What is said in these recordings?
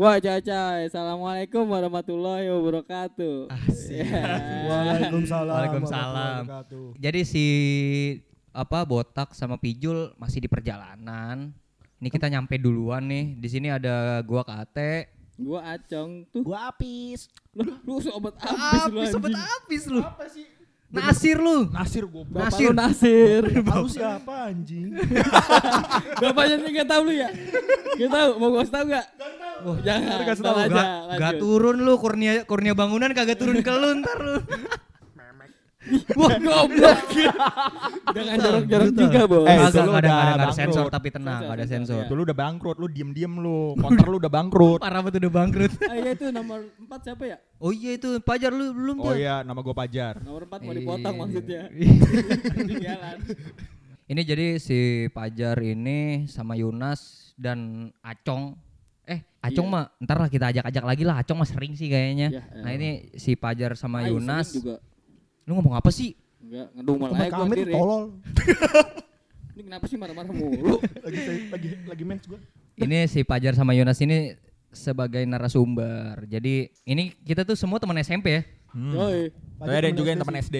Wah, Cacai. Assalamualaikum warahmatullahi wabarakatuh. Ya. Waalaikumsalam. Waalaikumsalam. wabarakatuh. Jadi si apa botak sama pijul masih di perjalanan. Ini kita nyampe duluan nih. Di sini ada gua Kate. Gua acong tuh. Gua apis. Lu, lu sobat abis lu anjing. habis lu. Apa sih? Nasir lu. Nasir gua. Bapak Nasir. lu Nasir. Tahu siapa anjing? Bapaknya nih gak tahu lu ya? Gak tahu, mau gua kasih tahu gak? Wah, jangan, tahu aja, gak, turun lu kurnia kurnia bangunan kagak turun ke lu ntar lu. Wah, goblok. Jangan jorok-jorok juga, Bos. Eh, Kagak, itu lu nggak ada, ada, ada sensor tapi tenang, gak ada Sensor, Itu lu udah bangkrut, lu diem-diem lu. Konter lu udah bangkrut. Parah banget udah bangkrut. Ah, iya itu nomor 4 siapa ya? Oh iya itu Pajar lu belum tuh. Oh iya, nama gua Pajar. Nomor 4 mau dipotong Iya. maksudnya. Ketinggalan. Ini jadi si Pajar ini sama Yunas dan Acong. Eh, Acong Iya. mah ntar lah kita ajak-ajak lagi lah. Acong mah sering sih kayaknya. Ya, nah ini si Pajar sama Yunas. juga. Lu ngomong apa sih? Enggak, ngedumel aja gua kami sendiri. tolol. Ini kenapa sih marah-marah mulu? Lagi lagi lagi mens gua. ini si Pajar sama Yunas ini sebagai narasumber. Jadi ini kita tuh semua teman SMP ya. Hmm. Yoi. Tapi ada juga yang teman SD.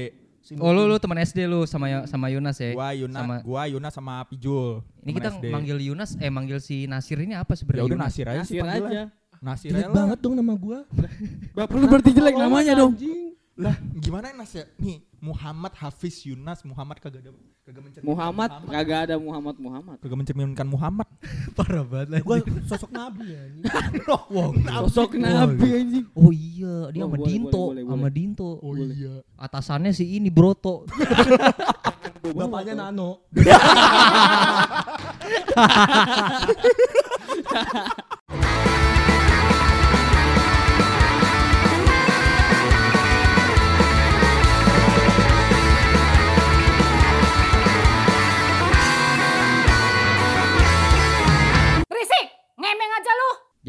Oh lu lu teman SD lu sama sama Yunas ya. Gua Yuna, Sama gua Yuna sama Pijul. ini kita SD. manggil Yunas eh manggil si Nasir ini apa Ya sebenarnya? udah Yunas? Nasir aja sih Nasir aja. Nasir Jelek banget dong nama gua. Bapak lu berarti jelek namanya dong. Anjing. Lah, gimana Nas ya? Nih, Muhammad Hafiz Yunas, Muhammad kagak ada kagak mencerminkan Muhammad kagak ada Muhammad Muhammad. Kagak mencerminkan Muhammad. Parah banget Gua sosok nabi ya. anjing. Wow. Sosok nabi anjing. Oh iya, dia Oh, sama Dinto, sama. Dinto. Oh iya. Atasannya si ini Broto. Bapaknya Nano.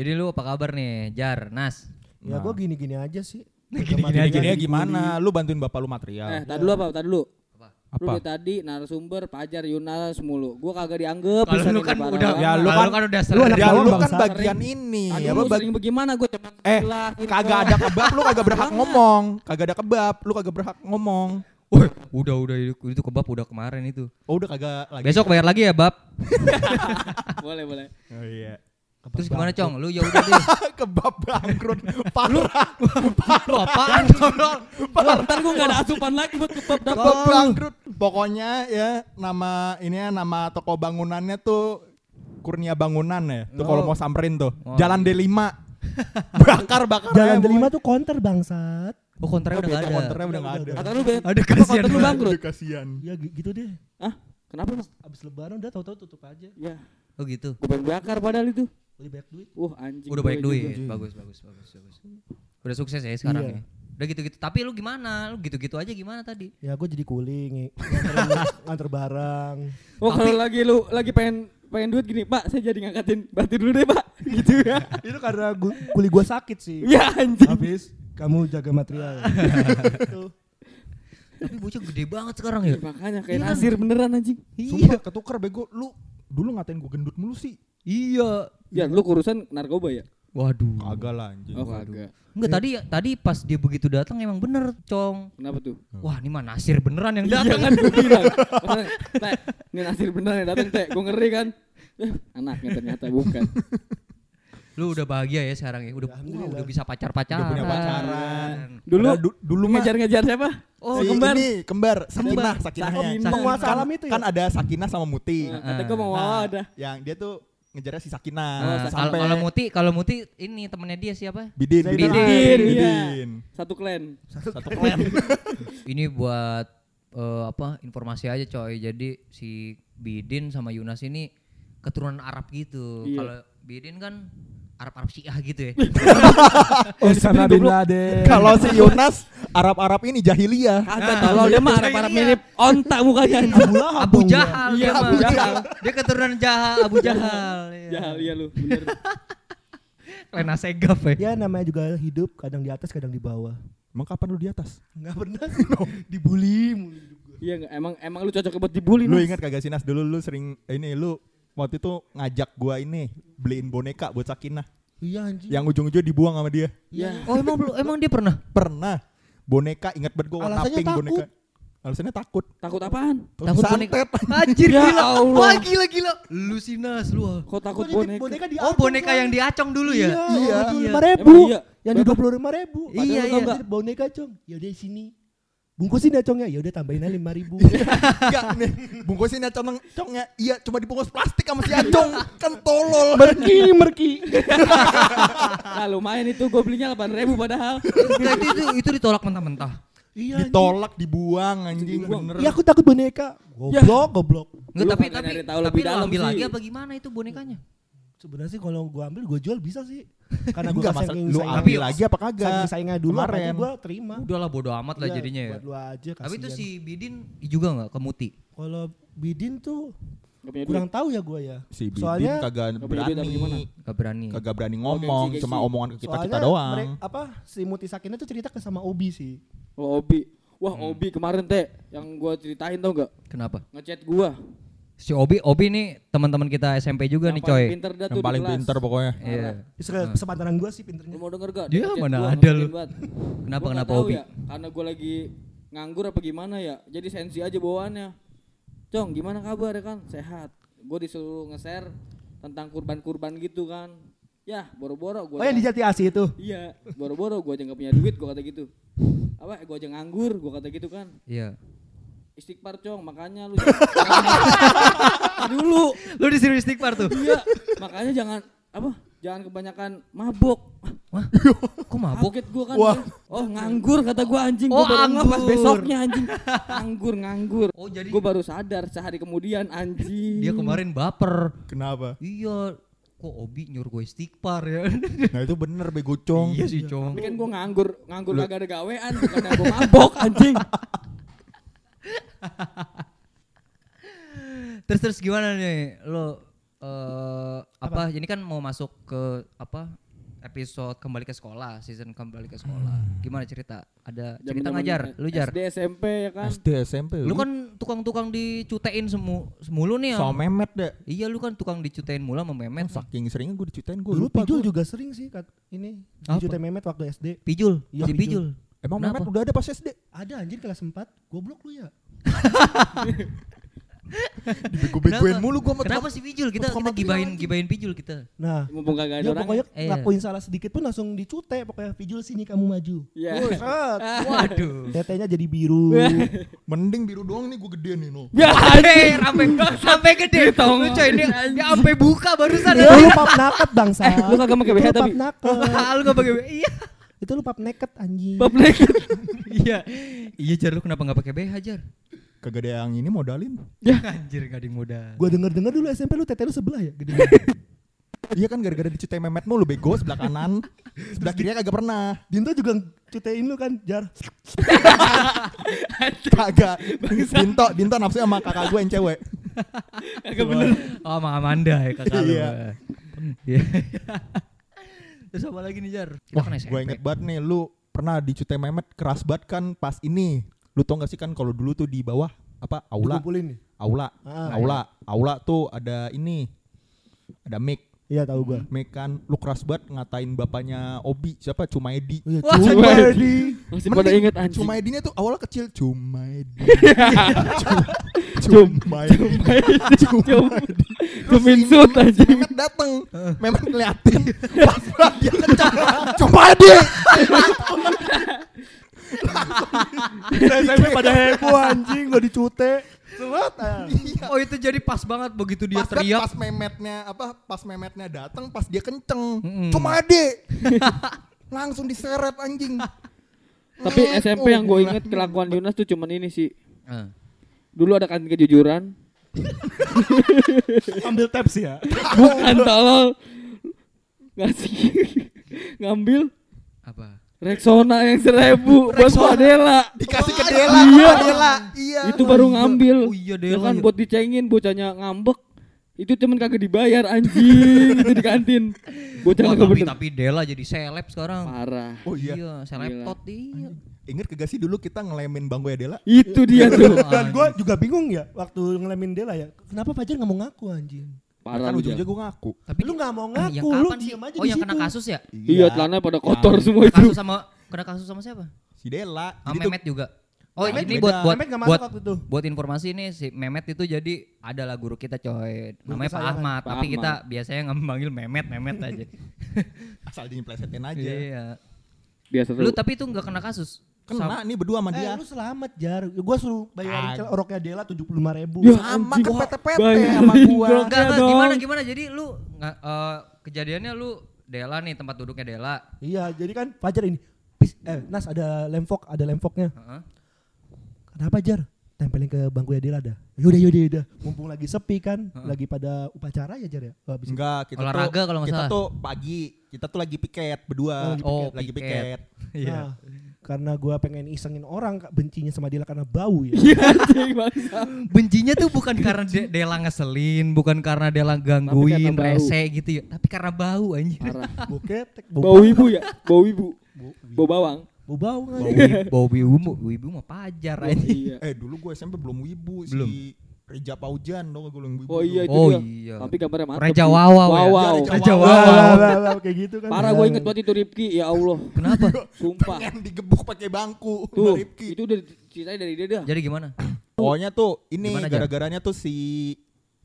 Jadi lu apa kabar nih, Jar, Nas? Ya gua gini-gini aja sih. Gini-gini aja Gini gimana? Lu bantuin bapak lu material. Eh, tadi dulu apa? Tadi dulu. Lu Apa? dari tadi narasumber Pajar Yunas mulu. Gua kagak dianggap. Kalau bisa lu kan udah. Ya, lu kalau kan- kan udah lu sering. Ya bawang lu kan bagian ini. Tadi Apa lu bag- sering bagaimana gua cuma Eh, jelasin kagak ada kebab lu kagak berhak ngomong. Kagak ada kebab, lu kagak berhak ngomong. Wih, udah udah itu, itu kebab udah kemarin itu. Oh, udah kagak lagi. Besok bayar lagi ya, Bab. Boleh, boleh. Oh iya. Terus gimana, Cong? Lu ya udah deh. kebab bangkrut. Parah. Lu apaan? Wah, ntar gua gak ada asupan lagi buat kebab dapet. Kebab bangkrut. Pokoknya ya nama ini ya nama toko bangunannya tuh Kurnia Bangunan ya. Tuh kalau Oh. mau samperin tuh. Oh. Jalan D5. bakar bakar Jalan aja, delima pokoknya. tuh counter bangsat. Oh, kontraknya udah enggak ada. Konternya udah enggak ada. Kata lu Ben. Ada Apa kasihan lu bangkrut. Aduh, kasihan. Ya gi- gitu deh. Hah? Kenapa, Bang? Abis lebaran udah tahu-tahu tutup aja. Ya, Oh gitu. pengen bakar padahal itu. Lebih banyak duit. Wah, anjing. Udah banyak juga. duit. Bagus, bagus, bagus, bagus. Udah sukses ya sekarang Iya. ya. Udah gitu-gitu. Tapi lu gimana? Lu gitu-gitu aja gimana tadi? Ya gue jadi kuling, nganter, nganter barang. Oh, kalau lagi lu lagi pengen pengen duit gini, Pak, saya jadi ngangkatin batu dulu deh, Pak. Gitu ya. Itu karena gua, kuli gue sakit sih. Ya anjing. Habis kamu jaga material. Tuh. Tapi bocah gede banget sekarang ya. Makanya kayak Nasir beneran anjing. Sumpah ketuker bego. Lu dulu ngatain gua gendut mulu sih. Iya. Ya, lu kurusan narkoba ya? Waduh. Kagak lah anjing. Oh, kagak. Enggak tadi tadi pas dia begitu datang emang bener, Cong. Kenapa tuh? Wah, ini mah Nasir beneran yang Iya datang. kan gue bilang. Teh, ini Nasir beneran yang datang, Teh. Gue ngeri kan. Eh, anaknya ternyata bukan. Lu udah bahagia ya sekarang ya. Udah wah, udah bisa pacar-pacaran. Udah punya pacaran. Dulu du- dulu ngejar-ngejar siapa? Oh, si kembar. ini kembar Sakinah. Sakinah. Penguasa kan, alam itu ya? kan ada Sakinah sama Muti. Nah, Kata gue mau Nah, ada. Yang dia tuh ngejarnya si Sakinah. Nah, kalau sampai kalau Muti, kalau Muti ini temennya dia siapa? Bidin. Zainal. Bidin, iya. Bidin. Satu klan. Satu klan. Ini buat eh, apa? Informasi aja coy. Jadi si Bidin sama Yunas ini keturunan Arab gitu. Iya. Kalau Bidin kan Arab-Arab Syiah gitu ya. Osama bin Laden. Kalau si Yunas Arab-Arab ini jahiliyah. Kagak tolol dia mah arah-arah mirip ontak mukanya. Abu Abu. Jahal Iya, dia Abu mah. Jahal. Dia keturunan Jahal, Abu Jahal. Iya. Jahal ya lu, bener. Lena Segaf ya. Ya namanya juga hidup kadang di atas kadang di bawah. Emang kapan lu di atas? Enggak pernah dibully mulu. Iya emang emang lu cocok buat dibully Lu ingat kagak sih Nas dulu lu sering ini lu waktu itu ngajak gua ini beliin boneka buat Sakinah. Iya anjing. Yang ujung-ujung dibuang sama dia. Ya. Oh emang belum emang dia pernah? Pernah. Boneka ingat banget gue warna Alasannya pink takut. boneka. Alasannya takut. Takut apaan? Takut boneka. Santet. Anjir Ya gila. Allah. Wah gila gila. Lu sih Nas lu. Kok takut Gua boneka? boneka di Oh boneka kan. yang diacong dulu ya? Iya, Iya. lima Emang ribu. iya? Yang di dua puluh lima ribu. Iya, Padahal iya. boneka cong. Ya udah sini. Bungkusin ya congnya. Ya udah tambahin aja lima ribu. Enggak nih. Bungkusin acong congnya. Iya, cuma dibungkus plastik sama si acong. kan tolol. merki, merki. Nah lumayan itu gue belinya 8 ribu padahal. Enggak, itu, itu ditolak mentah-mentah. Iya. anjing. Ditolak, dibuang anjing Dibuang. bener. Iya aku takut boneka. Goblok, goblok. Enggak, tapi tapi tapi dalam lagi apa gimana itu bonekanya? Sebenarnya sih kalau gua ambil gua jual bisa sih. Karena gua Enggak saking lu ambil lagi apa kagak? saking saingnya dulu Kemarin. gua terima. Udahlah bodo amat lah Iya, jadinya ya. Buat lu aja Tapi itu kasihan. si Bidin juga nggak ke Muti? Kalau Bidin tuh Gak kurang tahu ya gua ya. Si Bidin Soalnya kagak berani. gimana? Gak berani. Kagak berani ngomong, cuma omongan ke kita kita doang. mereka- apa si Muti Sakina tuh cerita ke sama Obi sih. Oh Obi. Wah Obi kemarin teh yang gue ceritain tau gak? Kenapa? Ngechat gua. Si Obi, Obi nih teman-teman kita SMP juga Yang nih paling coy. Pinter dah Yang paling kelas. pinter pokoknya. Iya. Itu kesepantaran gua sih pinternya. Lu mau denger gak? Dia mana ada lu. Kenapa Gua kenapa Obi? Ya, karena gue lagi nganggur apa gimana ya. Jadi sensi aja bawaannya. Cong gimana kabar ya kan? Sehat. Gue disuruh nge-share tentang kurban-kurban gitu kan. Ya boro-boro gue. Oh yang di Jati Asih itu. Iya, boro-boro gue aja gak punya duit, gue kata gitu. Apa, gue aja nganggur, gue kata gitu kan. Iya. Istighfar cong, makanya lu dulu. Lu disuruh istighfar tuh. Iya, makanya jangan apa? Jangan kebanyakan mabok. Wah, kok mabuk? Kaget gue kan. Wah. Oh nganggur kata gue anjing. Oh, Gue baru nggak pas anggur. besoknya anjing. Nganggur nganggur. Oh, jadi- gue baru sadar sehari kemudian anjing. Dia kemarin baper. Kenapa? Iya, kok Obi nyuruh gue istighfar ya? Nah itu bener bego cong. iya sih, Cong. Tapi kan gue nganggur, nganggur kagak ada gawean, bukan gue mabok anjing. Terus terus gimana nih lo eh apa? Ini kan mau masuk ke apa? episode kembali ke sekolah, season kembali ke sekolah. Gimana cerita? Ada cerita ngajar, lu jar. SD SMP ya kan. SD SMP. Lu kan tukang-tukang dicutein semu semulu nih ya. sama Memet deh. Iya lu kan tukang dicutein mula sama Memet. Saking seringnya gue dicutain gue Dulu lupa. Pijul gua. juga sering sih kat ini. Apa? Dicutai Memet waktu SD. Pijul, Iya, si Pijul. Pijul. Emang Kenapa? Memet udah ada pas SD? Ada anjir kelas 4. Goblok lu ya. Dibego-begoin Kenapa? mulu gue sama Kenapa sih Pijul? Kita kita gibahin gibahin Pijul kita. Nah, Mumpung kagak ada ya orang. pokoknya Iya. lakuin salah sedikit pun langsung dicute pokoknya Pijul sini kamu maju. Iya. Set. Waduh. Tetenya jadi biru. Mending biru doang nih gue gedean nih no. Ya Eh, sampai sampai gede. Lu coy dia dia sampai buka barusan. Lu pap naked bangsa. Eh, lu kagak pakai BH tapi? pap naked. Lu gak pakai iya. Itu lu pap naked anjing. Bab naked. Iya. Iya Jar lu kenapa gak pakai BH Jar? Kagak ada yang ini modalin. Anjir gak ada yang muda. Gua denger-denger dulu SMP lu tete lu sebelah ya gede. Iya kan gara-gara dicutai Memet mulu bego sebelah kanan. sebelah kirinya kagak pernah. Dinto juga cutein lu kan, Jar. Kagak. Dinto, Dinto nafsu sama kakak gue yang cewek. Kagak bener. Oh sama Amanda ya kakak lu. Iya. Iya. Terus apa lagi nih Jar? Kita Wah, kan gue SMP. inget banget nih, lu pernah dicutai Memet keras banget kan pas ini. Lu tau gak sih kan kalau dulu tuh di bawah apa aula, Dikumpulin nih. aula, Ah, aula, aula tuh ada ini, ada mic, Iya tahu gua. mic kan, lu keras banget ngatain bapaknya Obi, siapa Cumaedi. Oh, iya, Wah, Cumaedi. Masih pada inget anjing. Cumaedinya tuh awalnya kecil, Cumaedi. Cum. Cumaedi. Cumaedi. Cum insult anjing. Memet dateng, Memet ngeliatin, pas dia kencang, Cumaedi. SMP pada heboh anjing gua dicute. Selat. ah. Oh itu jadi pas banget begitu dia pas kan teriak. pas memetnya apa pas memetnya datang pas dia kenceng Mm-mm. cuma ade langsung diseret anjing Tapi SMP yang gue inget kelakuan Yunas tuh cuman ini sih. Ah. Dulu ada kantin kejujuran. Ambil tabs ya. Bukan tolol. Ngasih. Ngambil Apa? Rexona yang seribu buat Bu Adela. dikasih ke Dela Iya. Dela iya Itu baru ngambil. Oh iya, Ya Dela, kan iya. buat dicengin bocahnya ngambek. Itu cuman kagak dibayar anjing itu di kantin. Bocah kagak tapi, bener. tapi Dela jadi seleb sekarang. Parah. oh iya Iya, seleb tot iya. inget kagak sih dulu kita ngelemin bangku ya Dela Itu dia tuh. Dan gua juga bingung ya waktu ngelemin Dela ya. Kenapa Fajar nggak mau ngaku anjing? Parah kan Jar. gue ngaku. Tapi Lu nggak mau Ah, ngaku, yang lu kapan sih? diem aja Oh yang kena kasus ya? Iya, celananya pada kotor semua itu. kasus sama kena kasus sama siapa? Si Dela. Sama Memet juga. Oh Memet ini beda. buat buat buat waktu itu. buat informasi nih si Memet itu jadi adalah guru kita coy. Namanya Pak. Ahmad, Pak tapi Ahmad. kita biasanya nggak memanggil Memet Memet aja. asal diplesetin aja. Iya. Biasa Lu tapi itu nggak kena kasus. Kena nih berdua sama Eh, dia. lu selamat jar. Gua suruh bayarin Kag- roknya Dela tujuh puluh lima ribu. Ya, Sama ke PT-PT sama gua. Enggak, gimana gimana jadi lu nggak eh, kejadiannya lu Dela nih tempat duduknya Dela. Iya, jadi kan Fajar ini. Pis, eh, Nas ada lemfok, ada lemfoknya. Heeh. Kenapa Jar? Tempelin ke bangku ya Dela dah. Yaudah, yaudah, yaudah. Mumpung lagi sepi kan, lagi pada upacara ya Jar ya. Oh, habis. Enggak, kita Olahraga kalau nggak kita salah. tuh pagi, kita tuh lagi piket berdua. Oh, lagi Oh, lagi piket. piket. Iya. Nah, karena gua pengen isengin orang Kak, bencinya sama Dela karena bau ya. Iya. Bencinya tuh bukan karena De- Dela ngeselin, bukan karena Dela gangguin, karena bau. rese gitu ya, tapi karena bau anjir. Bau ketek, Bau ibu ya? Bau ibu. Bau bawang. Bau bau kan. Bau, bau ibu, bau ibu mah pajar anjir. Iya. Eh dulu gue SMP belum wibu Belum. si Reja Paujan dong gue. Oh iya itu Oh iya. Tapi gambarnya mantap. Reja? Wawaw. Iya, Reja wah, kayak gitu kan. Parah gue inget banget itu Ripki. Ya Allah. Kenapa? Sumpah. Pengen digebuk pakai bangku sama Tuh, Rifki. itu udah ceritanya dari dia dah. Jadi gimana? Pokoknya tuh ini gara-garanya tuh si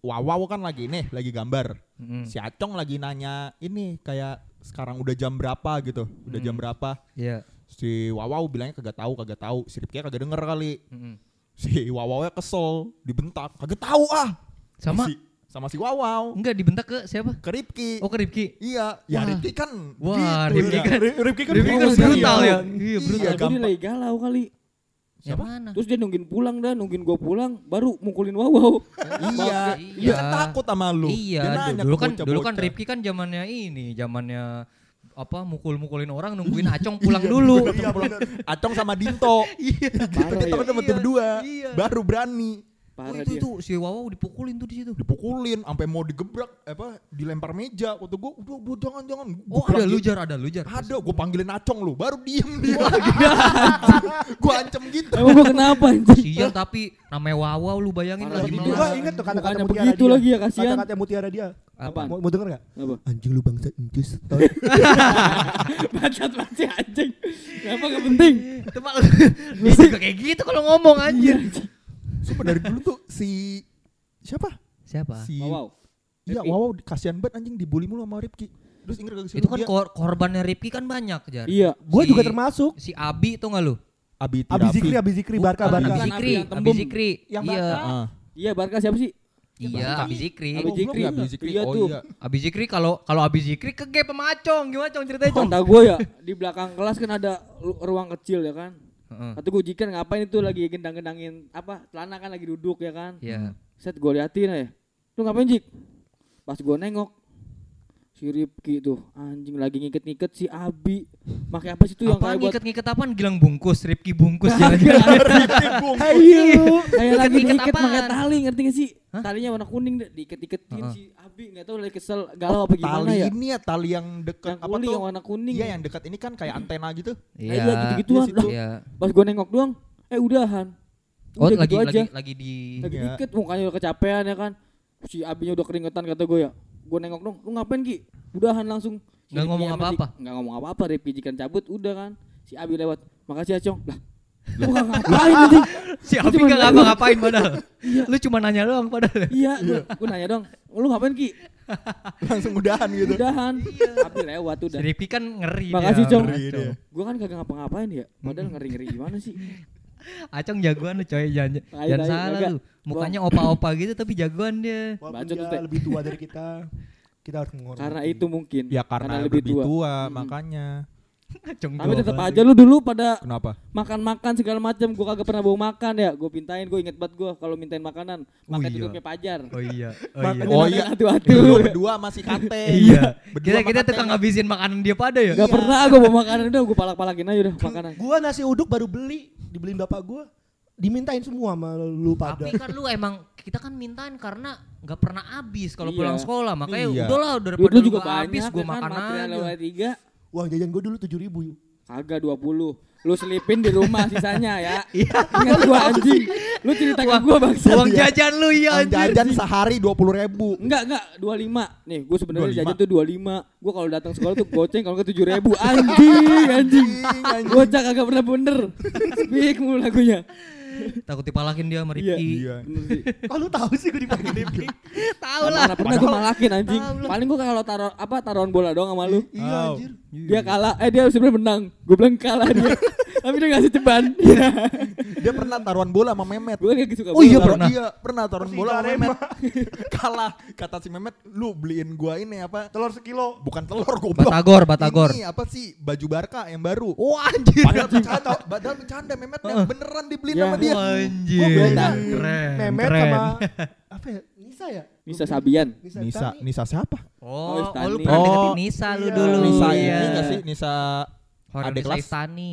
Wawaw kan lagi nih, lagi gambar. Mm-mm. Si Acong lagi nanya ini kayak sekarang udah jam berapa gitu. Udah jam berapa. Iya. Si Wawaw bilangnya kagak tahu, kagak tahu. Si Rifki kagak denger kali. Mm-mm. Si Wawawnya kesel, dibentak. Kagak tahu ah. Sama si, sama si Wawaw. enggak dibentak ke siapa? Ke Rifki. Oh ke Rifki. Iya, ya Wah. Rifki kan Wah, gitu Rifki ya. kan Rifki kan Rifki kan bau brutal ya. Iya, brutal. Iya, Iya, dia lagi galau kali. Yang mana? Terus dia nungguin pulang dah, nungguin gua pulang, baru mukulin Wawaw. Iya, Iya. dia kan takut sama lu. Iya, Dia nanya dulu kan dulu kan. Rifki kan zamannya ini, zamannya apa mukul-mukulin orang nungguin Acong pulang dulu. Iya. Acong sama Dinto. Iya. Ya. kan sama Iya, berdua. iya. Baru berani. Oh, Parah itu dia. tuh si Wawaw dipukulin tuh di situ. Dipukulin sampai mau digebrak apa dilempar meja. Waktu gua udah udah jangan jangan. Gua Oh, ada bilang lujar, ada lujar. gitu. Ada, gua panggilin Acong lu, baru diem dia. gua ancem gitu. Emang gua kenapa anjing? Kasian tapi namanya Wawaw lu bayangin Parah lagi. Itu melas. gua inget tuh kata-kata mutiara begitu dia. lagi ya, kasihan. Kata-kata mutiara dia. Apa? Mau, mau denger gak? Apa? Anjing lu bangsa encus. Bacot banget anjing. Kenapa gak penting? Itu mah dia juga kayak gitu kalau ngomong anjir. Sumpah dari dulu tuh si siapa? Siapa? Si Wawaw. Iya, wow, kasihan banget anjing dibully mulu sama Rifki. Terus inget gak sih Itu kan dia kor- korbannya Rifki kan banyak, Jar. Iya. Gue Si- juga termasuk. Si Abi tuh gak lu? Abi Abi. Zikri, Abi Zikri, Barka, Bukan, Barka. Abi Bukan, Zikri, Abi yang Abi. Zikri. Yang Iya, Barka. Ah. Iya, Barka siapa sih? iya Abi Zikri. Abi Zikri. Iya, Abi Zikri. Iya Oh tuh. iya. Abi Zikri kalau kalau Abi Zikri ke gap sama Acong. Gimana Cong ceritanya Cong? Kata gue ya, di belakang kelas kan ada ru- ruang kecil ya kan. Kata gue jikan ngapain itu lagi gendang-gendangin apa celana kan lagi duduk ya kan. Iya. Set gue liatin ya. Lu ngapain Jik? Pas gue nengok si Ripki tuh anjing lagi ngiket-ngiket si Abi. Pakai apa sih itu yang kayak buat ngiket-ngiket apaan? Gilang bungkus, Ripki bungkus jangan-jangan. Ayo, kayak lagi Ngiket-ngiket diikat pakai apaan? tali ngerti gak sih? Hah? Talinya warna kuning deh, diiket-iketin si Abi nggak tahu lagi kesel galau apa gimana tali ya. ini ya tali yang dekat Yang apa kuning tuh? yang warna kuning. Iya yang dekat ini kan kayak antena gitu. Iya, gitu-gituan. Iya. Iya. Pas gue nengok doang, eh udahan. Oh, Udah lagi gitu aja. lagi lagi di lagi Iya. dikit mukanya udah kecapean ya kan si abinya udah keringetan kata gue ya gue nengok dong lu ngapain ki? Udahan langsung. Si Nggak ngomong apa-apa? Nggak ngomong apa-apa Rifki jikan cabut udah kan. Si abi lewat makasih ya cong. Lah lu ngapain anjing si Abi gak nanya. ngapa-ngapain padahal. Lu cuma nanya doang padahal. iya gue nanya dong lu ngapain ki? Langsung udahan gitu. udahan. Abi lewat Si udah Ripki kan ngeri Makasih, Cong. gue kan kagak ngapa-ngapain ya padahal ngeri-ngeri gimana sih Acong jagoan lu coy jangan Ayo, jangan ayo, salah kagak. lu. Mukanya opa-opa gitu tapi jagoan dia. Walaupun Bacot dia lebih tua dari kita, kita harus menghormati. karena itu mungkin Ya karena, lebih tua, makanya. Tapi tetap aja lu dulu pada Kenapa? makan-makan segala macam gue kagak pernah bawa makan ya gue pintain gue inget banget gue kalau mintain makanan Oh makan iya. tutupnya pajar Oh iya. Oh Makanya iya. Oh makan iya. atu-atu Lu berdua masih kate. Iya. Berdua Kita kita tukang ngabisin makanan dia pada ya. Gak pernah gue bawa makanan udah gue palak-palakin aja udah makanan Gua nasi uduk baru beli, dibeliin bapak gua. Dimintain semua sama lu pada. Tapi kan lu emang kita kan mintain karena nggak pernah habis kalau Iya. pulang sekolah makanya Iya. udahlah daripada lu juga gua habis gua ya kan makan aja. lewat tiga Uang jajan gua dulu tujuh ribu. kagak 20 lu selipin di rumah sisanya ya ingat gue anjing Lu cerita ke gua bangsa. Uang jajan lu iya Uang anjir. jajan sehari dua puluh ribu. Enggak, enggak, 25. Nih, gue sebenarnya 25. jajan tuh 25. Gue kalau datang sekolah tuh goceng kalau enggak 7000 ribu. Anjing, anjing. anjing. Bocah kagak pernah bener. Speak mulu lagunya. Takut dipalakin dia sama Iya. Rifki. Iya. Sih. Oh lu tahu sih gue dipanggil Rifki. Tahu Mana lah. pernah gue malakin anjing. Paling gue kalau taruh apa taruhan bola doang sama lu. Iya Oh. anjir. Dia kalah, eh dia sebenarnya menang. Gue bilang kalah dia. Tapi dia ngasih ceban. Iya. Dia pernah taruhan bola sama Memet. Gue gak suka Oh iya, bola. pernah. Iya, pernah taruhan Persija bola sama. Memet. Kalah. Kata si Memet, lu beliin gua ini apa? Telur sekilo. Bukan telur goblok. Batagor, Batagor. Ini apa sih? Baju Barca yang baru. Wah anjir. Padahal bercanda, padahal bercanda Memet yang beneran dibeliin Ya. sama dia. Anjir. Gua beda. Keren. Memet keren. sama apa ya? Nisa ya? Nisa Sabian. Nisa, Nisa, Tani. Nisa siapa? Oh, Oh, oh, lu pernah Oh, deketin Nisa lu iya. dulu. Nisa Iya. ini gak sih? Nisa Adik Nisa kelas? Istani.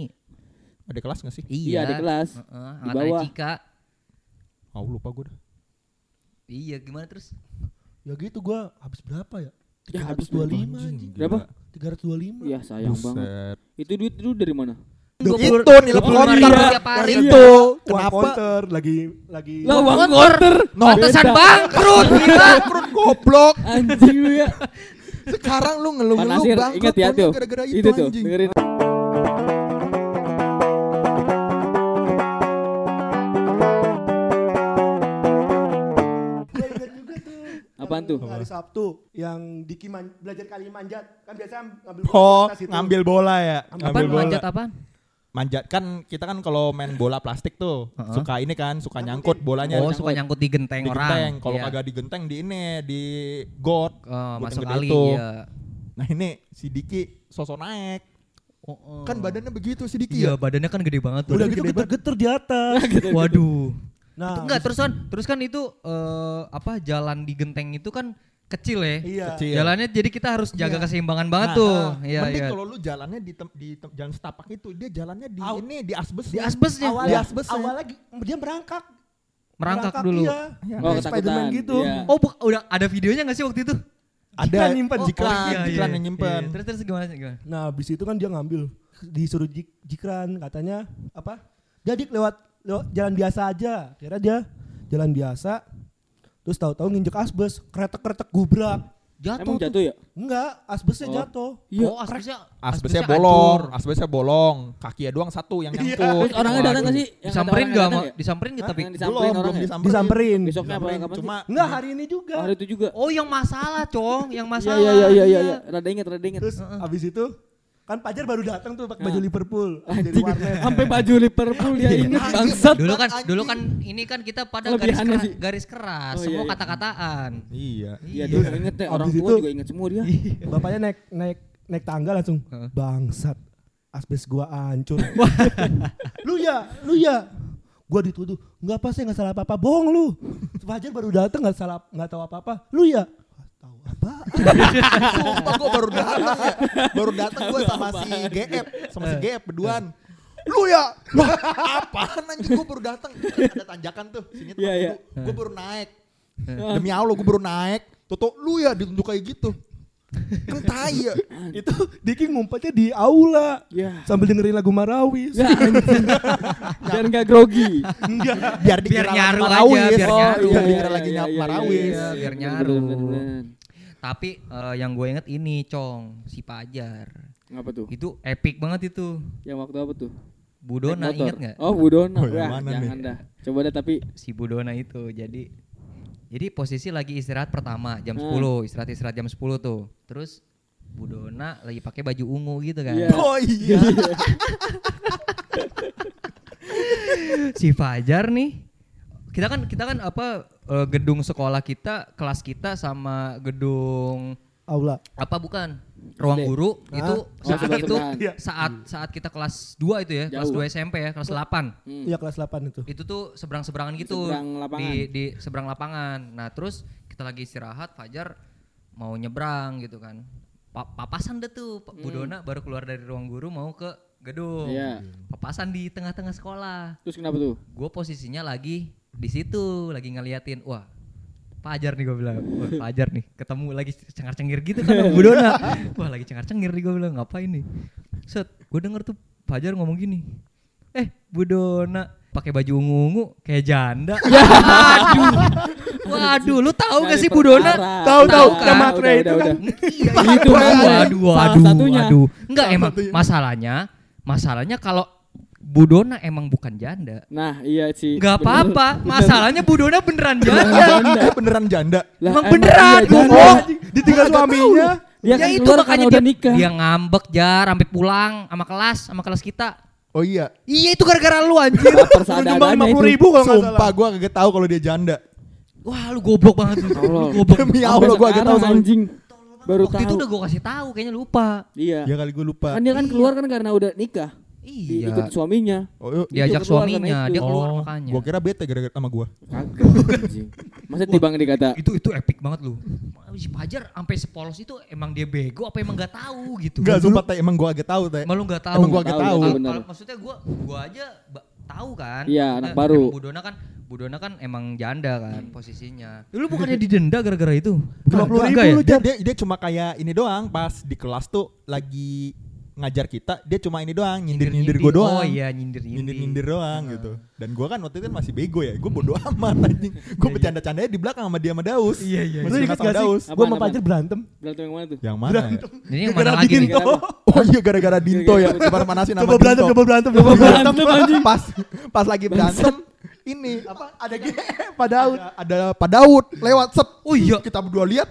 Ada kelas gak sih? Iya, adik kelas. Heeh, Di angkatan bawah. Cika. Oh lupa gue dah. Iya, gimana terus? Ya gitu gua habis berapa ya? Ya, habis 325 anjing. Berapa? 325. Iya, sayang banget. Buset. Itu duit lu dari mana? Itu 20 nilai 25 konter. tiap hari. Itu Uang kenapa? counter lagi lagi Lah uang Konter. quarter. No. Pantesan bangkrut. Bangkrut goblok. Anjing lu ya. Sekarang lu ngeluh-ngeluh bangkrut ingat ya tuh. gara-gara itu, Itu tuh, anjing. dengerin. Apaan tuh? Hari Sabtu yang Diki man- belajar kali manjat. Kan biasa ngambil bola Oh, atas itu. ngambil bola ya. Apaan Ngambil bola. manjat apaan? Manjat kan kita kan kalau main bola plastik tuh Heeh. suka ini kan, suka nyangkut bolanya. Oh, suka nyangkut di genteng di orang. genteng. Kalau Iya. kagak di genteng di ini di got. Oh, Got masuk yang gede kali itu. iya. Nah ini si Diki sosok naik. Oh, oh. Kan badannya begitu si Diki Iya, ya. badannya kan gede banget tuh. Udah gitu geter-geter di atas. Waduh. Nah, Itu enggak terus kan terus kan itu eh, apa jalan di genteng itu kan kecil ya. Iya. Kecil. Jalannya jadi kita harus jaga Iya. keseimbangan banget Nah, tuh. nah, Iya, mending iya. kalau lu jalannya di, tem- di tem- jalan setapak itu, dia jalannya di Aw. ini di asbes. Di asbesnya. Awalnya, Di asbesnya. awalnya gi- dia merangkak. Merangkak dulu. Iya. Oh, Kayak Spiderman gitu. Iya. Oh, bu- udah ada videonya gak sih waktu itu? Ada Jikran nyimpen, oh, jikran. jikran, iya, jikran iya. yang nyimpen. Iya, Terus terus gimana sih gimana? Nah, habis itu kan dia ngambil disuruh jik, jikran katanya apa? Jadi lewat lewat jalan biasa aja. Kira dia jalan biasa. Terus tahu-tahu nginjek asbes, kretek-kretek gubrak. Jatuh. Emang tuh. jatuh ya? Enggak, asbesnya Oh. jatuh. Iya. Oh, asbesnya Asbesnya bolong, asbesnya bolong, kakinya doang satu yang nyangkut. Terus orangnya datang gak sih? Disamperin gak sama ya? disamperin gak tapi Belum, disamperin belum disamperin. Disamperin. Besoknya apa? Kapan sih? Cuma Enggak, hari ini juga. Hari itu juga. Oh, yang masalah, Cong, yang Iya, masalah. iya, iya, iya, iya. Rada inget, rada inget. Terus habis itu kan Pajar baru datang tuh pakai baju Nah. Liverpool dari Anjing, warnet. sampai baju Liverpool dia inget Anjing. bangsat. Dulu kan dulu kan ini kan kita pada garis keras, sih. garis keras, Oh, iya, semua iya. kata-kataan. Iya. Iya, dulu inget ya. Orang tua itu- juga inget semua dia. Bapaknya naik naik naik tangga langsung bangsat asbes gua hancur. lu ya, lu ya. Gua dituduh, nggak apa saya nggak salah apa-apa, bohong lu. Fajar baru datang nggak salah nggak tahu apa-apa. Lu ya, apa? Sumpah gue baru datang ya. Baru datang gue sama si GF, sama si GF berduaan. Lu ya? Apaan anjing gue baru datang. Ada tanjakan tuh, sini tempat Iya, iya. duduk. Gue baru naik. Demi Allah gue baru naik. Toto lu ya ditunjuk kayak gitu. Kan tai ya. itu Diki ngumpetnya di aula Ya. sambil dengerin lagu Marawis. Ya anjing. Biar enggak grogi. Enggak. Biar dikira Biar nyaru lagi aja, Marawis. biar Oh, nyaru. Biar iya, dikira iya, lagi iya, Marawis. iya. biar Bener, nyaru. bener, bener. Tapi eh, yang gue inget ini, Cong, si Pajar. Ngapa tuh? Itu epic banget itu. Yang waktu apa tuh? Budona inget nggak? Oh, Budona. Oh, yang Wah, mana jangan nih? dah. Coba deh tapi Si Budona itu. Jadi jadi posisi lagi istirahat pertama jam Hmm. 10, istirahat-istirahat jam 10 tuh. Terus Budona lagi pakai baju ungu gitu kan. Iya. Oh iya. si Fajar nih kita kan kita kan apa eh, gedung sekolah kita kelas kita sama gedung Aula. apa bukan ruang SD. guru Hah? itu Oh, saat sebelah itu. Iya. saat saat kita kelas 2 itu ya kelas Jauh. 2 SMP ya kelas 8 Hmm. Iya kelas 8 itu. itu tuh seberang seberangan gitu Seberang lapangan. di di seberang lapangan nah terus kita lagi istirahat Fajar mau nyebrang gitu kan Pa- papasan deh tuh Pak Budona baru keluar dari ruang guru mau ke gedung Iya. papasan di tengah-tengah sekolah Terus kenapa tuh? gue posisinya lagi di situ lagi ngeliatin wah Pajar nih gue bilang wah Pajar nih ketemu lagi cengar cengir gitu kan Bu Dona wah lagi cengar cengir nih gue bilang ngapain nih set gue denger tuh Pajar ngomong gini Eh, Bu Dona pakai baju ungu-ungu kayak janda. Waduh. Waduh, lu tahu gak sih Bu Dona? Tahu, tahu. kan? Matre Udah, itu kan. Iya, Itu kan. Waduh, waduh, waduh. Enggak emang masalahnya, masalahnya kalau Bu Dona emang bukan janda. Nah, iya sih. Enggak Bener. apa-apa, masalahnya Bu Dona beneran janda. Janda. Eh, beneran janda. Lah, Emang beneran, iya, janda. bohong. Ditinggal suaminya. Dia kan Ya itu keluar makanya dia, udah nikah. dia ngambek jar sampai pulang sama kelas, sama kelas kita. Oh iya. Iya itu gara-gara lu anjir. Nyumbang 50 itu. ribu kalau nggak Sumpah salah. gue kagak tahu kalau dia janda. Wah lu goblok banget lu. Goblok. Demi Allah gue kagak tahu anjing. Baru Waktu itu tahu. udah gue kasih tahu, kayaknya lupa. Iya. Ya kali gue lupa. Kan dia kan keluar kan karena udah nikah. Iya. Ikut suaminya. Oh, yuk. Diajak suaminya, dia keluar Oh, makanya. Gua kira bete gara-gara sama gua. Kagak anjing. Masa tibang dikata itu itu epic banget lu. Si Pajar sampai sepolos itu emang dia bego apa emang gak tahu gitu. Enggak, sumpah teh emang gua agak tahu teh. Emang lu gak tahu. Emang gua agak Tahu. Kalau- kalau maksudnya gua gua aja tahu kan. Iya, anak baru. emang Budona kan Budona kan emang janda kan posisinya. Lu bukannya didenda gara-gara itu? Puluh Enggak ribu ya? lu Dia, dia, dia cuma kayak ini doang pas di kelas tuh lagi ngajar kita, dia cuma ini doang, nyindir-nyindir gua doang. Oh iya nyindir-nyindir. nyindir-nyindir doang gitu. Dan gua kan waktu itu kan masih bego ya. Gua bodo amat anjing. Gua bercanda-candanya di belakang sama dia sama Daus. Iya, iya, Lu Masih inget sama Daus. Gue sama Pajar berantem. berantem yang mana tuh? Yang mana? ya? Jadi yang Gara-gara mana lagi nih? Dinto. Oh iya gara-gara Dinto ya. Gara-gara Coba manasin sama Coba berantem, coba berantem, coba berantem. berantem pas pas lagi berantem ini apa Ada G, Pak Daud. ada, ada Pak Daud lewat set. Oh iya. Kita berdua lihat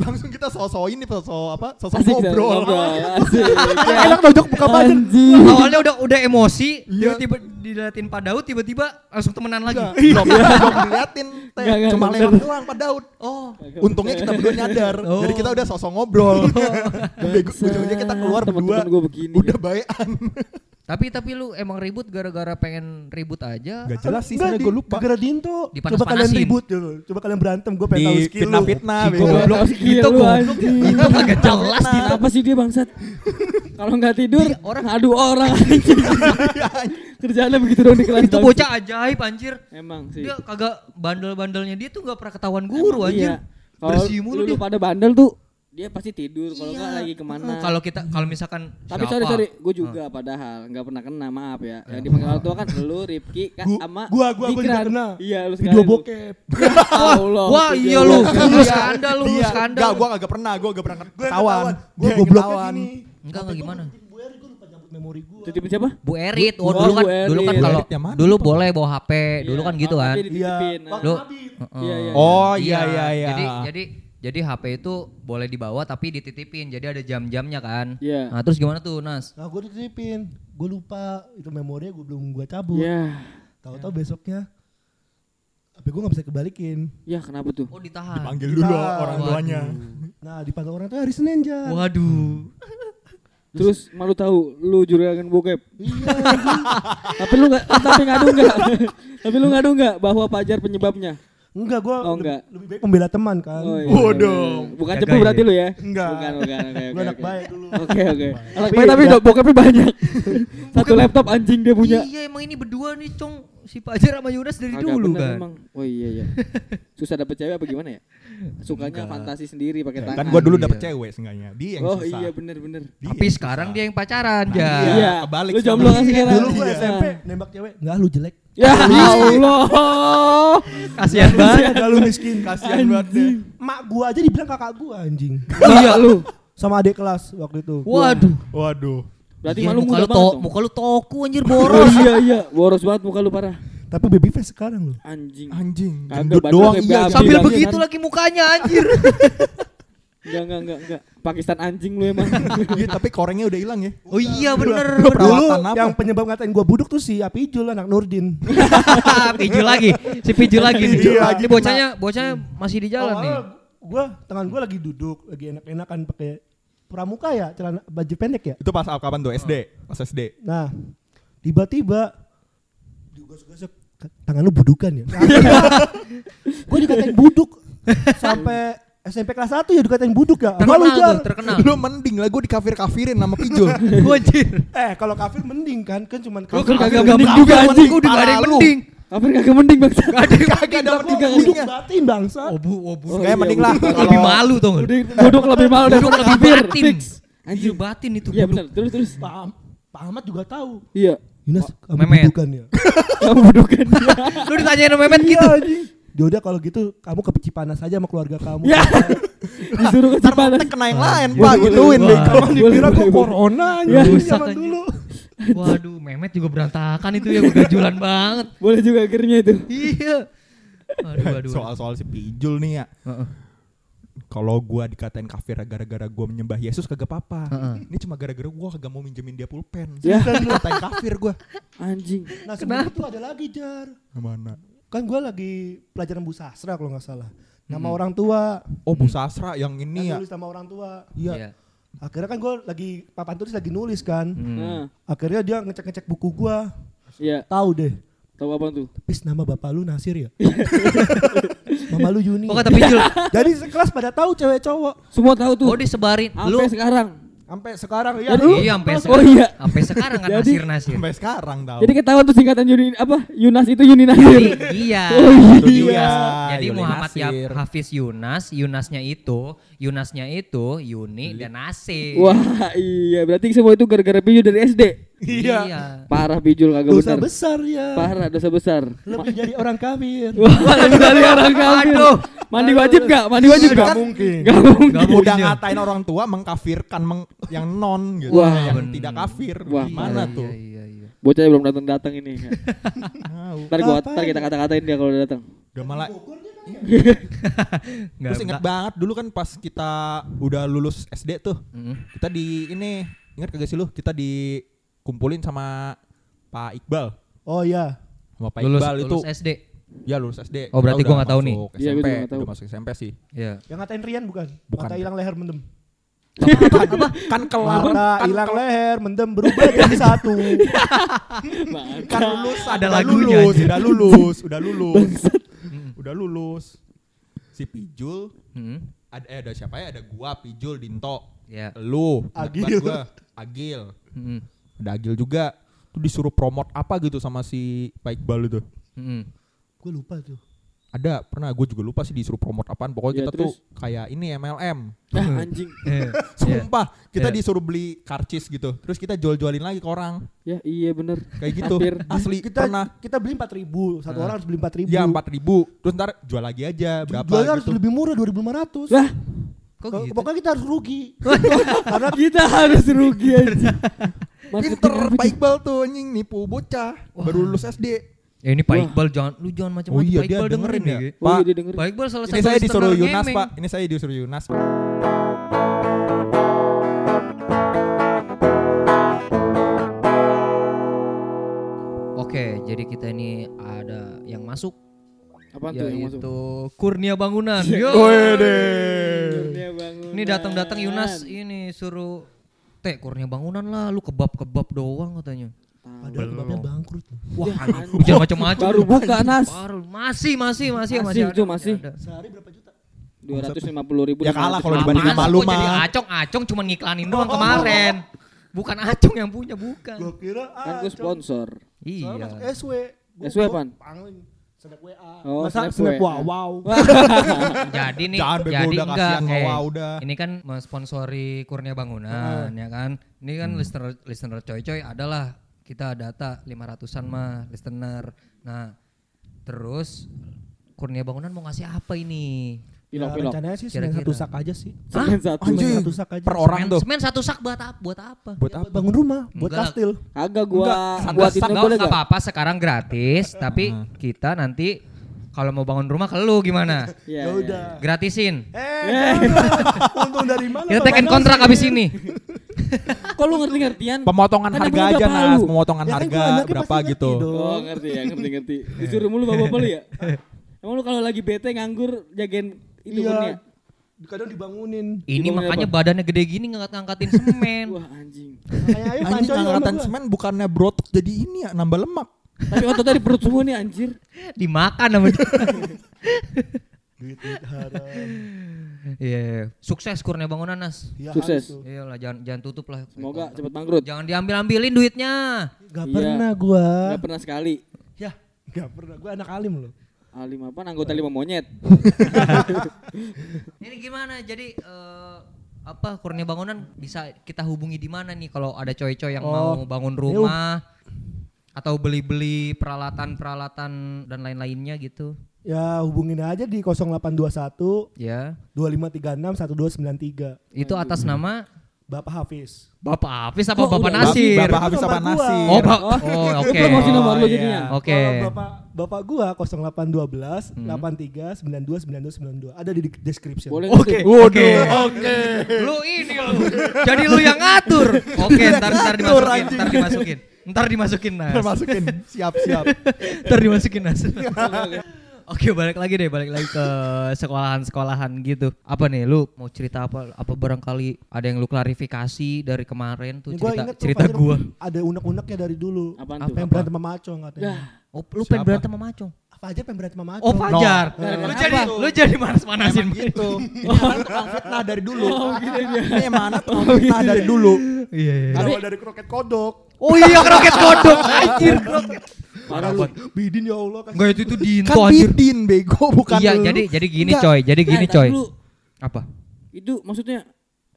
langsung kita sosok ini sosok apa? Sosok ngobrol. Asik. Enak nojok buka. Anjing. Awalnya udah udah emosi, Iya. tiba-tiba diliatin Pak Daud, tiba-tiba langsung temenan lagi. Enggak, belum, belum diliatin teh. Cuma lewat doang Pak Daud. Oh. Untungnya kita berdua nyadar. Oh. Jadi kita udah sosok ngobrol. Bego- Ujungnya kita keluar berdua. gua begini. Udah baean. Tapi tapi lu emang ribut gara-gara pengen ribut aja. Gak jelas sih, di- gue lupa. Gara-gara Dinto. Coba kalian ribut dulu. Coba kalian berantem. Gue pengen tahu skill lu. fitnah-fitnah. Si bego. goblok. Gitu, skill lu goblok. Itu kagak jelas Din, apa sih dia bangsat? Kalau nggak tidur, Iya, orang ngadu orang anjing. Kerjaannya begitu dong di kelas. Itu bocah ajaib anjir. Emang sih. Dia kagak bandel-bandelnya dia tuh gak pernah ketahuan guru anjir. iya. Kalau Bersih mulu lu, lu dia. pada bandel tuh, dia pasti tidur. Kalau Iya. nggak lagi ke mana. Kalau kita kalau misalkan Tapi siapa? sorry sorry, gue juga padahal nggak pernah kena maaf ya. Yang dipanggil orang tua kan lu, Rifki, Kak, Gua- sama gua- gua- gua juga kena. Iya lu Video sekali lu. bokep. Allah. Wah video iya lu, lu skandal lu, Iya. skandal. Enggak, gua kagak pernah. Gua gak pernah ketahuan. Ketahuan. gini. Enggak enggak gimana? Memori gue. Titipin siapa? Bu Erit, oh dulu kan dulu kan kalau dulu boleh bawa HP, dulu Iya, kan gitu kan. Waktu Lu. Heeh. Iya, iya. Oh iya iya iya. Jadi jadi jadi HP itu boleh dibawa tapi dititipin. Jadi ada jam-jamnya kan. Iya. Nah, terus gimana tuh, Nas? Nah gue dititipin. Gue lupa. Itu memorinya gue belum gue cabut. Ya, Tahu-tahu besoknya. HP gue gak bisa kebalikin. ya kenapa tuh? Oh, ditahan. Panggil dulu Ditahan. orang tuanya. Nah dipanggil orang tuh hari Senin Jan. Waduh. Terus malu tahu lu juragan bokep. Iya. tapi lu nggak tapi ngadu nggak? tapi lu ngadu nggak bahwa Pajar penyebabnya? Enggak gue Oh, enggak. lebih baik membela teman kan. Oh, iya, Waduh. iya, iya. Bukan cepu ya. berarti lu ya? Enggak. Bukan, bukan. Oke. Gue anak oke. baik dulu. Oke, oke. Anak Tapi baik tapi udah- bokepnya banyak. Satu laptop anjing dia punya. Iya, emang ini berdua nih, Cong. Si Pajar sama Yunas dari Agak dulu bener kan. Emang. Oh iya iya. Susah dapet cewek apa gimana ya? Sukanya fantasi sendiri pakai tangan. Kan gua dulu Iya. dapet cewek seenggaknya. Dia yang Oh susah. iya bener bener. Dia Tapi yang sekarang susah. dia yang pacaran, ja. Iya. kebalik Lu jomblo kan sekarang? Dulu gue Iya. SMP nembak cewek. Enggak lu jelek. Ya Allah. Kasihan banget. Lu miskin. Kasihan banget deh. Mak gua aja dibilang kakak gua anjing. Iya lu. Sama adik kelas waktu itu. Waduh. Waduh. Berarti Iya, malu muka lu to, dong. muka lu toku anjir Oh boros. iya iya, boros banget muka lu parah. Tapi baby face sekarang loh. Anjing. Anjing. Gendut doang iya. Sambil begitu kan? lagi mukanya anjir. Enggak enggak enggak enggak. Pakistan anjing lu emang. Iya, tapi korengnya udah hilang ya. Oh iya bener. Bener. Dulu apa? yang penyebab ngatain gua buduk tuh si Apijul anak Nurdin. Piju lagi, si Piju lagi nih. Piju Ini lagi. bocahnya, bocahnya masih di jalan nih. Gua tangan gua lagi duduk, lagi enak-enakan pakai pramuka ya, celana baju pendek ya. Itu pas kapan tuh SD? Pas SD. Nah, tiba-tiba tangan lu budukan ya. gue dikatain buduk sampai SMP kelas 1 ya dikatain buduk ya. Malu, Terkenal Jar. tuh, terkenal. Lu mending lah gue dikafir-kafirin sama Pijul. Anjir. Eh, kalau kafir mending kan, kan cuman Lu kafir kagak kagak mending juga anjing. Gue udah gak ada yang lu. mending. Apa kagak mending bang? Kagak dapet buduk mendingnya. batin bangsa. Oh bu, oh bu. Oh, Kayak iya, mending lah. buduk. Lebih malu tau gak? Udah duduk lebih malu daripada lebih kafir. batin. Fix. Anjir batin itu. Iya buduk. benar. Terus terus. Pak, Am- Pak Ahmad juga tahu. Iya. Yunas, kamu Memet. bukan ya? Kamu bukan dia. Lu ditanyain sama Memet gitu. Yaudah kalau gitu kamu ke Cipanas aja sama keluarga kamu. Ya. Disuruh ke Cipanas. kena yang lain, Boleh, Pak. Gituin deh. Kalau dikira kok corona Ya. Rusak zaman dulu. Waduh, Memet juga berantakan itu ya begajulan banget. Boleh juga akhirnya itu. Iya. Aduh, aduh. Soal-soal si Pijul nih ya. Heeh. Kalau gua dikatain kafir gara-gara gua menyembah Yesus kagak apa-apa. Ini cuma gara-gara gua kagak mau minjemin dia pulpen. Ya. Katain kafir gua. Anjing. Nah sebelum itu ada lagi jar. Gimana? Kan gue lagi pelajaran Bu Sastra kalau nggak salah. Nama orang tua. Oh, Bu Sastra yang ini Kan ya. nulis nama orang tua. Iya. Akhirnya kan gue lagi papan tulis lagi nulis kan. Hmm. Nah, Akhirnya dia ngecek-ngecek buku gua. iya. Tahu deh. Tahu apa tuh? Pis nama bapak lu Nasir ya? Mama lu Yuni. Oh kata. Jadi sekelas pada tahu cewek cowok. Semua tahu tuh. Oh disebarin. Lu Sampai sekarang. Sampai sekarang ya. Jadi- Iya sampai Oh, sekarang. iya. Sampai sekarang kan Jadi- nasir nasir. Sampai sekarang tahu. Jadi ketahuan tuh singkatan Yuni apa? Yunas itu Yuni Nasir. Iya. Oh, iya. Jadi Yuli Muhammad ya. Hafiz Yunas, Yunasnya itu, Yunasnya itu Yuni dan Nasir. Wah, iya. Berarti semua itu gara-gara Pijul dari SD. Iya. Parah Pijul kagak Dosa benar. besar ya. Parah dosa besar. Lebih jadi orang kafir. Lebih dari orang kafir. Aduh. Mandi wajib gak? Mandi wajib Nggak gak? mungkin. Gak mungkin. Nggak udah mungkin. ngatain orang tua mengkafirkan meng- yang non gitu. Wah, yang bener. tidak kafir. Wah, Gimana Iya, tuh? Iya, iya. Bocahnya belum datang datang ini. Ntar gua ntar kita kata-katain dia kalau udah datang. Udah malah Terus inget banget dulu kan pas kita udah lulus SD tuh. Mm. Kita di ini ingat kagak sih lu? Kita dikumpulin sama Pak Iqbal. Oh iya. Sama Pak Lulus, Iqbal itu lulus SD. ya lulus SD. Oh, berarti udah nggak tahu nih. Iya, SMP, nggak tahu. udah masuk SMP sih. Iya. Yang ngatain Rian bukan? Bukan. Mata hilang leher mendem. kan kelar Mata kan hilang leher mendem berubah jadi satu. kan lulus Ada lagunya lulus, aja. udah lulus, udah lulus. udah lulus. Si Pijul Mm. ada eh, ada siapa ya? Ada gua, Pijul, Dinto, Ya. lu, Agil. gua, Agil. Mm. Ada Agil juga. Tuh disuruh promote apa gitu sama si Pak Iqbal itu. Mm. Gue lupa tuh. Ada, pernah gue juga lupa sih disuruh promote apaan. Pokoknya Ya, kita tuh terus? kayak ini MLM. Ya anjing. Iya. Sumpah, kita Iya. disuruh beli karcis gitu. Terus kita jual-jualin lagi ke orang. Ya iya bener. Kayak gitu. Hampir. Asli Kita pernah. kita beli 4000 satu Ah. orang harus beli 4000 Ya empat ribu, terus ntar jual lagi aja berapa Jualnya harus gitu. lebih murah 2500 Lah, Kok gitu? Pokoknya kita harus rugi. karena kita harus rugi aja. Pinter Pak Iqbal tuh anjing nipu bocah baru lulus SD. Ya ini Pak Wah. Iqbal jangan lu jangan Oh macam-macam iya Pak dia Iqbal dengerin ya. nih. Oh, Pak, iya, dia dengerin. Pak Iqbal salah ini satu saya disuruh Yunas. Pak. Ini saya disuruh Yunas. Oke, jadi kita ini ada yang masuk Apaan tuh yang masuk? yaitu Kurnia Bangunan. Iya. Yo. Kurnia bangunan. Ini datang-datang Yunas ini suruh Teh Kurnia Bangunan lah, lu kebab-kebab doang katanya. Padahal kebabnya bangkrut. Wah, Ya, anjing, jangan macam-macam. Baru buka nas. Baru masih masih masih Masih, masih. ada. Sehari berapa juta? Dua ratus lima puluh ribu. Ya kalah kalau 500. dibanding Apaan sama sih, lu kok jadi mah. acong acong cuma ngiklanin doang kemarin. Bukan acong yang punya, bukan. Gua kira Kan gue sponsor. Iya. Iya. SW. SW apaan? Pangling. Snap WA. Oh, Masa snap snap, WA. wow wow. Jadi nih, Jangan bego, jadi udah enggak, eh, Wawa, udah. ini kan mensponsori Kurnia Bangunan, ya kan. Ini kan Hmm. listener listener coy-coy adalah kita data 500-an mah listener. Nah, terus Kurnia Bangunan mau ngasih apa ini? Pilok Ya, pilok. rencananya sih semen Kira-kira. satu sak aja sih. Semen satu. Anjing. Satu sak aja. Per orang Semen- tuh. Semen satu sak buat apa? Buat apa? Buat apa? bangun rumah, buat Enggak. kastil. Kagak gua Enggak, buat Enggak, ini boleh enggak gak? apa-apa sekarang gratis, tapi kita nanti kalau mau bangun rumah ke lu gimana? Iya, Ya iya. udah. Gratisin. Eh, untung dari mana? Kita tekan kontrak abis ini. Kok lu ngerti-ngertian? Pemotongan Kan harga aja Nas, pemotongan Ya kan harga berapa gitu. Oh ngerti ya ngerti ngerti. Disuruh mulu bapak lu ya. Emang lu kalau lagi bete nganggur jagain itu Iya. kurnia? Kadang dibangunin. Ini Dibangun makanya apa? badannya gede gini ngangkat-ngangkatin semen. Wah anjing. Makanya ayo Anjing angkatan gua. semen bukannya brotok jadi ini ya nambah lemak. Tapi ototnya di perut semua nih anjir. Dimakan sama dia. Duit-duit haram. Iya, sukses Kurnia Bangunan Nas. Iya, Sukses. Iyalah jangan jangan tutup lah. Semoga cepet bangkrut. Jangan diambil-ambilin duitnya. Gak Iya. pernah gua. Gak pernah sekali. Ya, gak pernah. Gua anak alim loh. Alim apa? Anggota lima monyet. Ini gimana? Jadi eh, apa Kurnia Bangunan bisa kita hubungi di mana nih kalau ada coy-coy yang Oh. mau bangun rumah? Atau beli-beli peralatan-peralatan dan lain-lainnya gitu. Ya hubungin aja di 0821 Ya. 2536 1293. Itu atas nama Bapak Hafiz. Bapak Hafiz apa Kok Bapak? Nasir? Bapak habis apa Nomor gua. nasi? Oh, Pak. Oh. Oh, Lu oke. promosi nomor lu Oh, jadinya. iya. Oke. Kalau Bapak Bapak gua 0812 Hmm. 83 92 92 92. Ada di description. Boleh Oke, nggak tuh? oke, oke. Lu ini lu. Jadi lu yang ngatur. Oke, ntar ntar dimasukin, ntar dimasukin. Ntar dimasukin Nas. Masukin. Siap, siap. Ntar dimasukin Nas. Oke, balik lagi deh, balik lagi ke sekolahan-sekolahan gitu. Apa nih, lu mau cerita apa? Apa barangkali ada yang lu klarifikasi dari kemarin tuh Ini gua cerita inget tuh, cerita Fajar, gua. Ada unek-uneknya dari dulu. Apaan Apa? tuh? Pengen berantem sama Macong katanya. Dah. Oh, lu pengen berantem sama Macong. Fajar pengen berantem sama Macong. Oh, Fajar. No. Lu jadi lu jadi manas-manasin Emang gitu. Ini emang tukang fitnah dari dulu. Ini mana tukang fitnah dari dulu. Iya, iya. Berawal dari kroket kodok. Oh iya, kroket kodok. Anjir, kroket. Parah lu. Bidin ya Allah kan. Enggak itu itu Dinto Kan anjir. bidin bego bukan Iya, lu. jadi jadi gini Enggak. coy, jadi gini coy. dulu. Apa? Itu maksudnya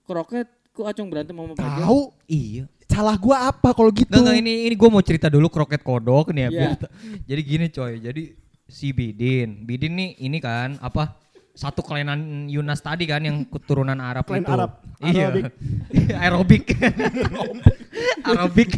kroket kok acong berantem sama Fajar? Tahu Iya. salah gua apa kalau gitu? Enggak, ini ini gue mau cerita dulu kroket kodok nih ya. Biar ta- Jadi gini coy, jadi si Bidin, Bidin nih ini kan apa satu kelainan Yunas tadi kan yang keturunan Arab Klan itu. Arab. Iya. Aerobik. Aerobik. Aerobik.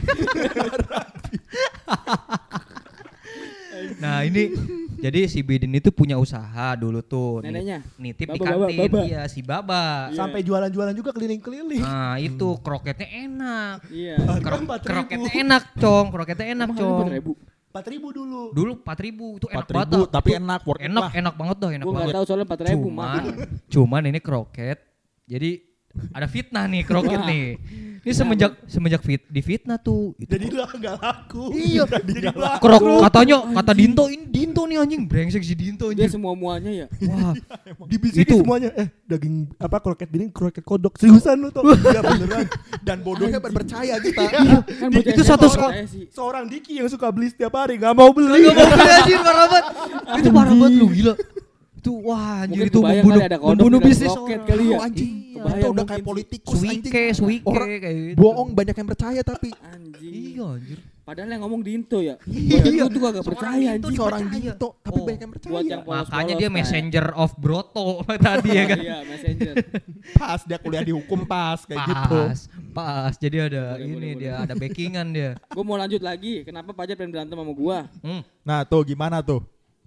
Nah ini jadi si Bidin itu punya usaha dulu tuh. Neneknya? Nitip di Baba, baba, kantin. baba. Iya si Baba. Iya. Sampai jualan-jualan juga keliling-keliling. Nah itu kroketnya enak. Iya. Kro- Empat ribu. kroketnya enak cong, kroketnya enak Emang cong. 4.000? 4000 dulu. Dulu 4000 itu enak 4.000, banget. dah. tapi Itu enak, worth enak, lah. enak banget dah, enak Gue banget. nggak tahu soalnya 4.000 Cuman, mah. cuman ini kroket. Jadi ada fitnah nih kroket Wah. nih. Ini semenjak semenjak fit di fitnah tuh. Itu Jadi lah nggak laku. Iya. jadi laku. krok katanya kata Dinto ini Dinto nih anjing brengsek si Dinto Dia anjing. semua muanya ya. Wah, Dibisikin Itu. semuanya. Eh, daging apa kroket bidin, kroket kodok. Seriusan lu tuh. Iya beneran. Dan bodohnya percaya kita. Kan bocah Itu satu sih. Seorang Diki yang suka beli setiap hari nggak mau beli. Gak mau beli anjir parah banget. Itu parah banget lu gila. Itu wah anjir itu membunuh membunuh di bisnis kroket orang. kali ya. Anjing. Kebayang udah mungkin kayak politikus Suike, anjing. suike Orang kayak gitu. bohong banyak yang percaya tapi Anjing. Iya anjir. Padahal yang ngomong Dinto ya. Iya. Gue tuh kagak Seorang percaya Dinto anjing. seorang percaya. Dito tapi Oh. banyak yang percaya. Buat yang polos-polos, Makanya dia kayak. messenger of Broto tadi ya kan. Iya, messenger. pas dia kuliah di hukum pas kayak gitu. Pas, pas. Jadi ada Boleh, ini boleh, dia, ada backingan dia. Gue mau lanjut lagi. Kenapa Fajar pengen berantem sama gua? Hmm. Nah, tuh gimana tuh?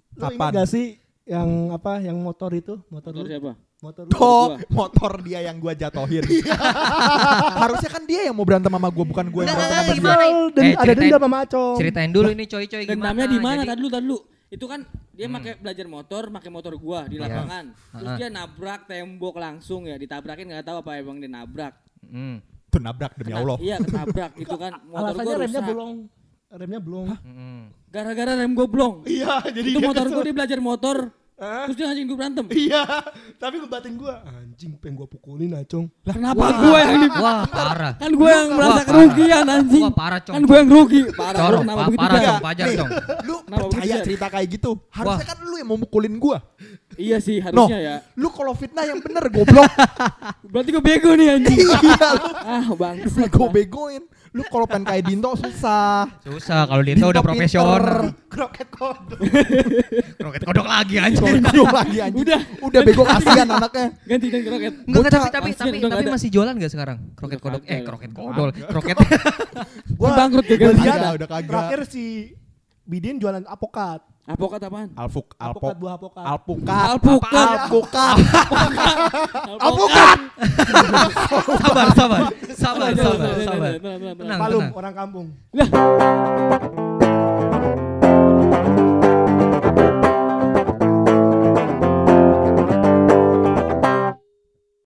Lu ingat Kapan? gak sih yang apa yang motor itu? Motor, Motor siapa? Motor lu. Tuh, motor dia yang gua jatohin. Harusnya kan dia yang mau berantem sama gua, bukan gua yang Enggak, berantem sama enggak, dia. gimana? Dan Eh, ada ceritain- dendam sama Macong. Ceritain dulu ini coy-coy gimana. Dendamnya di mana? Tadi dulu, tadi dulu. Itu kan dia pakai belajar motor, pakai motor gua di Iya. lapangan. Terus Ah. dia nabrak tembok langsung ya, ditabrakin nggak tahu apa emang dia nabrak. Hmm. Tuh nabrak demi Kena- Allah. Iya, ketabrak itu kan motor Alasannya gua remnya rusak. bolong. Remnya belum. Hmm. Gara-gara rem gua blong. Iya, jadi Itu dia motor kesel. gua dia belajar motor. Hah? Terus dia ngajakin gua berantem. Iya, tapi gue batin gue anjing pengen gue pukulin acong. Kenapa Wah, gua yang di Wah, parah. kan gua yang merasa Wah, kerugian anjing. Wah, parah, Cong. Kan gua yang rugi. Parah. Coro, lu kenapa pa- begitu, parah cong, pajar cong. Lu Kenapa percaya cerita kayak gitu? Harusnya kan lu yang mau mukulin gua. Iya sih No, harusnya ya. lu kalau fitnah yang bener goblok. Berarti gua bego nih anjing. iya, lu ah, bang. gue begoin. Lu kalau pengen kayak Dinto susah. Susah kalau Dinto udah profesional. Kroket kodok. Kroket kodok lagi anjing. Kalau kodok lagi anjing. Udah. Udah bego kasihan anaknya. Ganti dan kroket. Enggak, tapi tapi tapi, tapi masih jualan gak sekarang? Kroket kodok. Eh, kroket kodol. Kroket. Gua bangkrut ya, Udah, udah kagak. Terakhir si Bidin jualan apokat. Apokat apaan? Alfuk, Apokat alpok, buah apokat. alpukat, Alpukat. alpukat, Alpukat. sabar, sabar. Sabar, sabar, Tenang, sabar. tenang, tenang, tenang. Tenang, Palung tenang. orang kampung. Lah,